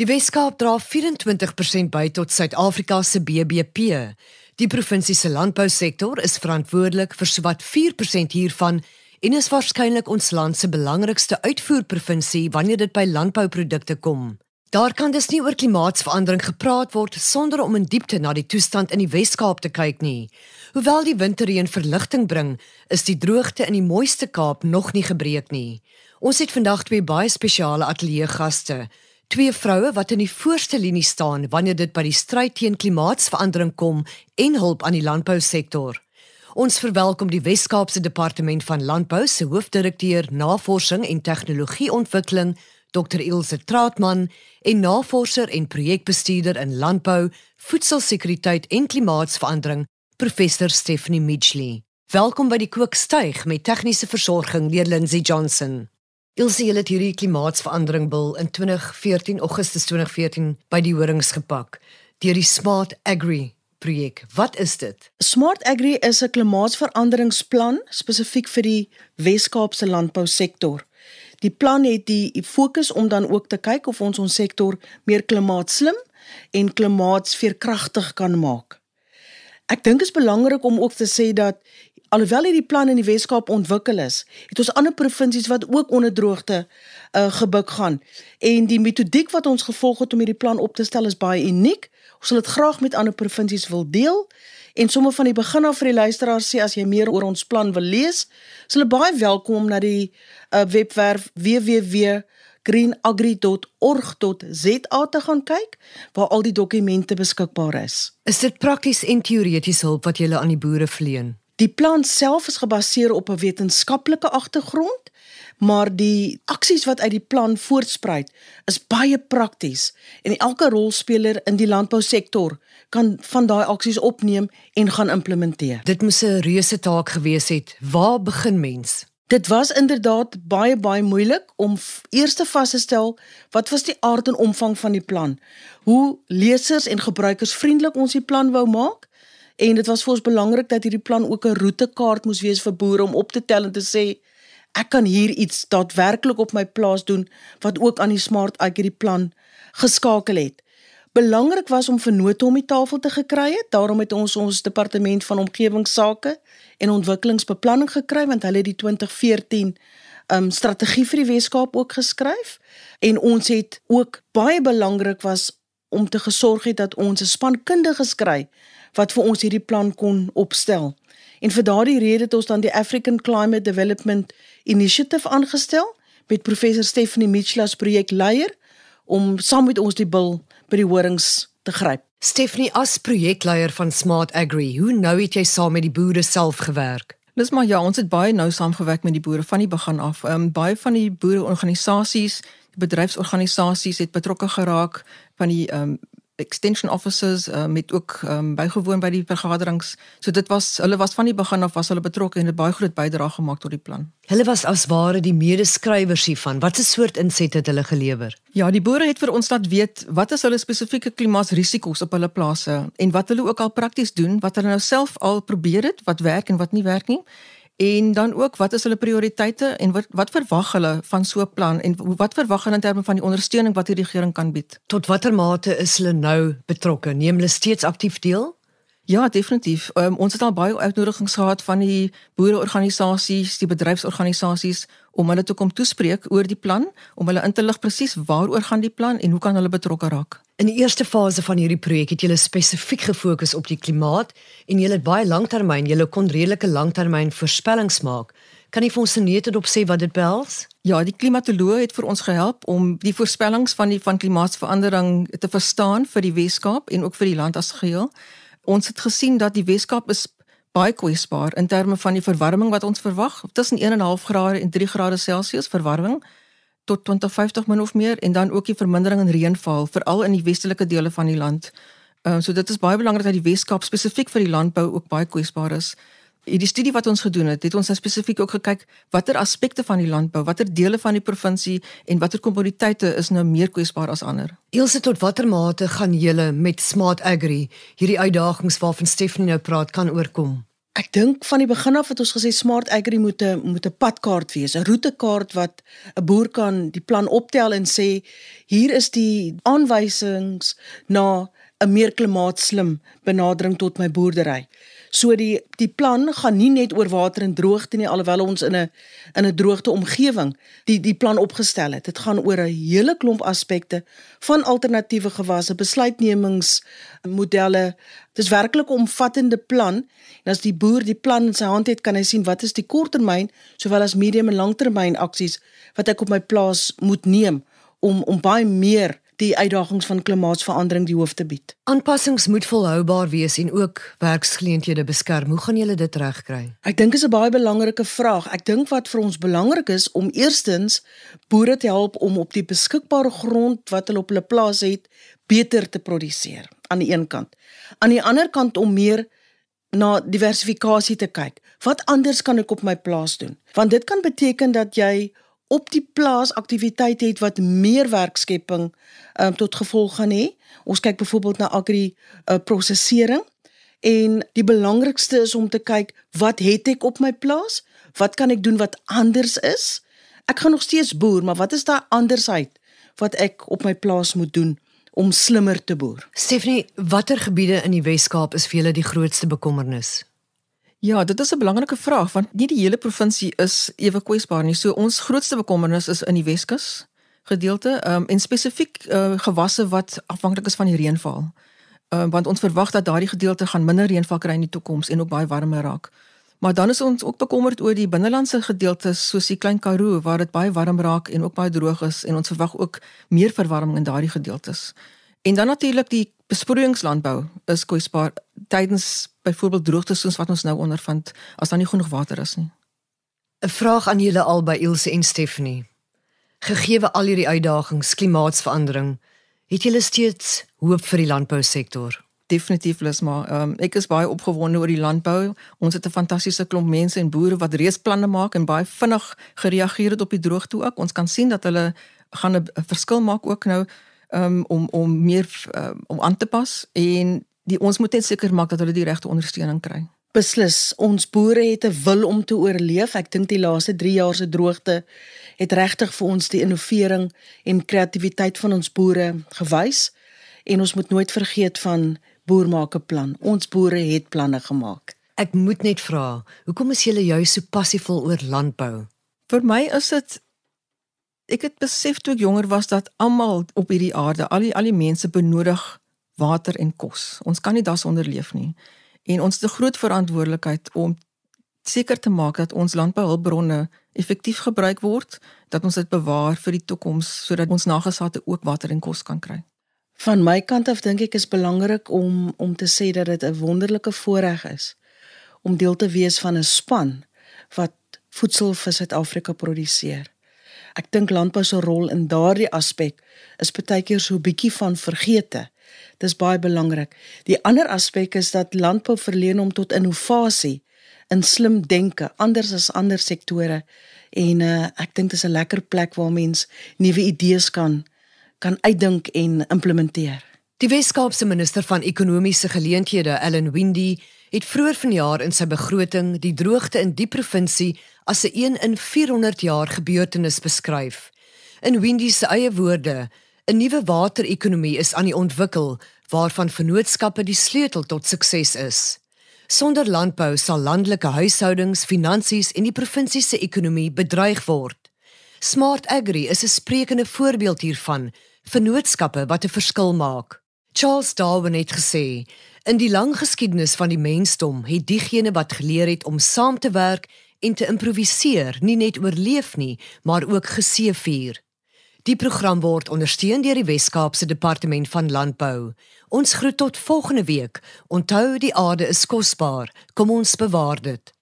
Die Weskaap dra 24% by tot Suid-Afrika se BBP. Die provinsie se landbousektor is verantwoordelik vir sowat 4% hiervan en is waarskynlik ons land se belangrikste uitvoerprovinsie wanneer dit by landbouprodukte kom. Daar kan dus nie oor klimaatsverandering gepraat word sonder om in diepte na die toestand in die Wes-Kaap te kyk nie. Hoewel die winterreën verligting bring, is die droogte in die mooiste Kaap nog nie gebreek nie. Ons het vandag twee baie spesiale ateljeegaste, twee vroue wat in die voorste linie staan wanneer dit by die stryd teen klimaatsverandering kom en hulp aan die landbousektor. Ons verwelkom die Wes-Kaapse Departement van Landbou se hoofdirekteur Navorsing en Tegnologieontwikkeling, Dr Ilse Trautmann en navorser en projekbestuurder in landbou, voedselsekuriteit en klimaatsverandering, professor Stephanie Midgley. Welkom by die Kookstuig met tegniese versorging deur Lindsey Johnson. Ilse het hierdie klimaatsverandering bil in 2014 Augustus 2014 by die horings gepak deur die Smart Agri projek. Wat is dit? Smart Agri is 'n klimaatsveranderingsplan spesifiek vir die Wes-Kaapse landbousektor. Die plan het die fokus om dan ook te kyk of ons ons sektor meer klimaatslim en klimaatsveerkragtig kan maak. Ek dink dit is belangrik om ook te sê dat alhoewel hierdie plan in die Weskaap ontwikkel is, het ons ander provinsies wat ook onder droogte uh, gebuk gaan en die metodiek wat ons gevolg het om hierdie plan op te stel is baie uniek. Ons sal dit graag met ander provinsies wil deel En sommer van die begin af vir die luisteraars sê as jy meer oor ons plan wil lees, is hulle baie welkom na die uh, webwerf www.greenagri.org.za te gaan kyk waar al die dokumente beskikbaar is. Is dit prakties en teoreties hulp wat jy aan die boere verleen? Die plan self is gebaseer op 'n wetenskaplike agtergrond maar die aksies wat uit die plan voortspruit is baie prakties en elke rolspeler in die landbousektor kan van daai aksies opneem en gaan implementeer. Dit moes 'n reuse taak gewees het. Waar begin mens? Dit was inderdaad baie baie moeilik om eers te vas te stel wat was die aard en omvang van die plan. Hoe lesers en gebruikers vriendelik ons die plan wou maak en dit was vir ons belangrik dat hierdie plan ook 'n roetekaart moes wees vir boere om op te tel en te sê ek kan hier iets daadwerklik op my plaas doen wat ook aan die smart agri plan geskakel het. Belangrik was om vennote om die tafel te gekry het. Daarom het ons ons departement van omgewingsake en ontwikkelingsbeplanning gekry want hulle het die 2014 um strategie vir die Weskaap ook geskryf en ons het ook baie belangrik was om te gesorg het dat ons 'n span kundiges kry wat vir ons hierdie plan kon opstel. En vir daardie rede het ons dan die African Climate Development Initiative aangestel met professor Stephanie Mitchell as projekleier om saam met ons die bil by die horings te gryp. Stephanie as projekleier van Smart Agri, hoe nou het jy saam met die boere self gewerk? Dis maar ja, ons het baie nou saamgewerk met die boere van die begin af. Ehm um, baie van die boereorganisasies, bedryfsorganisasies het betrokke geraak van die ehm um, extension officers uh, met ook um, bygewoon by die vergaderings. So dit was hulle was van die begin af was hulle betrokke en het baie groot bydrae gemaak tot die plan. Hulle was as ware die medeskrywers hiervan. Wat 'n soort inset het hulle gelewer? Ja, die boere het vir ons laat weet wat is hulle spesifieke klimaatsrisiko's op hulle plase en wat hulle ook al prakties doen, wat hulle nou self al probeer het, wat werk en wat nie werk nie en dan ook wat is hulle prioriteite en wat wat verwag hulle van so 'n plan en wat verwag hulle in terme van die ondersteuning wat die regering kan bied? Tot watter mate is hulle nou betrokke? Neem hulle steeds aktief deel? Ja, definitief. Um, ons het al baie uitnodigings gehad van die boereorganisasies, die bedryfsorganisasies om hulle te kom toespreek oor die plan, om hulle in te lig presies waaroor gaan die plan en hoe kan hulle betrokke raak. In die eerste fase van hierdie projek het julle spesifiek gefokus op die klimaat en julle het baie langtermyn, julle kon redelike langtermyn voorspellings maak. Kan jy vir ons net dit op sê wat dit behels? Ja, die klimatoloog het vir ons gehelp om die voorspellings van die van klimaatsverandering te verstaan vir die Weskaap en ook vir die land as geheel. Ons het gesien dat die Weskaap is baie kwesbaar in terme van die verwarming wat ons verwag, tussen 1.5 grade en 3 grade Celsius verwarming tot 2050 min of meer en dan ook die vermindering in reënval veral in die westelike dele van die land. Ehm uh, so dit is baie belangrik dat die Weskaap spesifiek vir die landbou ook baie kwesbaar is. Die studie wat ons gedoen het, het ons nou spesifiek ook gekyk watter aspekte van die landbou, watter dele van die provinsie en watter kommoditeite is nou meer kwesbaar as ander. Eelse tot watter mate gaan julle met Smart Agri hierdie uitdagings waarvan Stephanie nou praat kan oorkom? Ek dink van die begin af het ons gesê smart agri moet 'n moet 'n padkaart wees, 'n roetekaart wat 'n boer kan die plan optel en sê hier is die aanwysings na 'n meer klimaatslim benadering tot my boerdery. So die die plan gaan nie net oor water en droogte nie alhoewel ons in 'n in 'n droogte omgewing die die plan opgestel het. Dit gaan oor 'n hele klomp aspekte van alternatiewe gewasse, besluitnemingsmodelle. Dis werklik 'n omvattende plan. En as die boer die plan in sy hand het, kan hy sien wat is die korttermyn sowel as medium en langtermyn aksies wat ek op my plaas moet neem om om baie meer die uitdagings van klimaatsverandering die hoof te bied. Aanpassings moet volhoubaar wees en ook werksgeleenthede beskerm. Hoe gaan julle dit regkry? Ek dink is 'n baie belangrike vraag. Ek dink wat vir ons belangrik is om eerstens boere te help om op die beskikbare grond wat hulle op hulle plaas het beter te produseer aan die een kant. Aan die ander kant om meer na diversifikasie te kyk. Wat anders kan ek op my plaas doen? Want dit kan beteken dat jy op die plaas aktiwiteit het wat meer werkskepping um, tot gevolg gaan hê. Ons kyk byvoorbeeld na agri uh, prosesering en die belangrikste is om te kyk wat het ek op my plaas? Wat kan ek doen wat anders is? Ek gaan nog steeds boer, maar wat is daai andersheid wat ek op my plaas moet doen om slimmer te boer? Stephanie, watter gebiede in die Wes-Kaap is vir julle die grootste bekommernis? Ja, dit is 'n belangrike vraag want nie die hele provinsie is ewe kwesbaar nie. So ons grootste bekommernis is in die Weskus gedeelte um, en spesifiek uh, gewasse wat afhanklik is van die reënval. Um, want ons verwag dat daardie gedeelte gaan minder reënval kry in die toekoms en ook baie warmer raak. Maar dan is ons ook bekommerd oor die binnelandse gedeeltes soos die Klein Karoo waar dit baie warm raak en ook baie droog is en ons verwag ook meer verwarming in daardie gedeeltes. En dan natuurlik die besproeiingslandbou is kwesbaar tydens byvoorbeeld droogtes soos wat ons nou ondervind as daar nie genoeg water is nie. 'n Vraag aan julle albei Ilse en Stephanie. Gegeewe al hierdie uitdagings, klimaatsverandering, het julle steeds hoop vir die landbousektor? Definitief lus maar um, ek is baie opgewonde oor die landbou. Ons het 'n fantastiese klomp mense en boere wat reeds planne maak en baie vinnig gereageer het op die droogte ook. Ons kan sien dat hulle gaan 'n verskil maak ook nou um, om om meer um, om aan te pas en die ons moet net seker maak dat hulle die regte ondersteuning kry. Beslis, ons boere het 'n wil om te oorleef. Ek dink die laaste 3 jaar se droogte het regtig vir ons die innovering en kreatiwiteit van ons boere gewys en ons moet nooit vergeet van boer maak 'n plan. Ons boere het planne gemaak. Ek moet net vra, hoekom is julle juis so passievol oor landbou? Vir my is dit ek het besef toe ek jonger was dat almal op hierdie aarde, al die al die mense benodig water en kos. Ons kan nie daarsonder leef nie. En ons het 'n groot verantwoordelikheid om seker te maak dat ons landbouhulpbronne effektief gebruik word, dat ons dit bewaar vir die toekoms sodat ons nageslagte ook water en kos kan kry. Van my kant af dink ek is belangrik om om te sê dat dit 'n wonderlike voorreg is om deel te wees van 'n span wat voedsel vir Suid-Afrika produseer. Ek dink landbou se rol in daardie aspek is baie keer so 'n bietjie van vergete. Dis baie belangrik. Die ander aspek is dat landbou verleen hom tot innovasie in slim denke, anders as ander sektore. En uh, ek dink dit is 'n lekker plek waar mens nuwe idees kan kan uitdink en implementeer. Die Wes-Kaapse minister van ekonomiese geleenthede, Ellen Windy, het vroeër vanjaar in sy begroting die droogte in die provinsie as 'n een in 400 jaar gebeurtenis beskryf. In Windy se eie woorde, 'n nuwe waterekonomie is aan die ontwikkel waarvan vennootskappe die sleutel tot sukses is. Sonder landbou sal landelike huishoudings, finansies en die provinsie se ekonomie bedreig word. Smart Agri is 'n sprekende voorbeeld hiervan, vennootskappe wat 'n verskil maak. Charles Darwin het gesê, in die lang geskiedenis van die mensdom het diegene wat geleer het om saam te werk en te improviseer nie net oorleef nie, maar ook geseëvier. Die program word ondersteun deur die Wes-Kaapse Departement van Landbou. Ons groet tot volgende week. Onthou die aarde is kosbaar. Kom ons bewaar dit.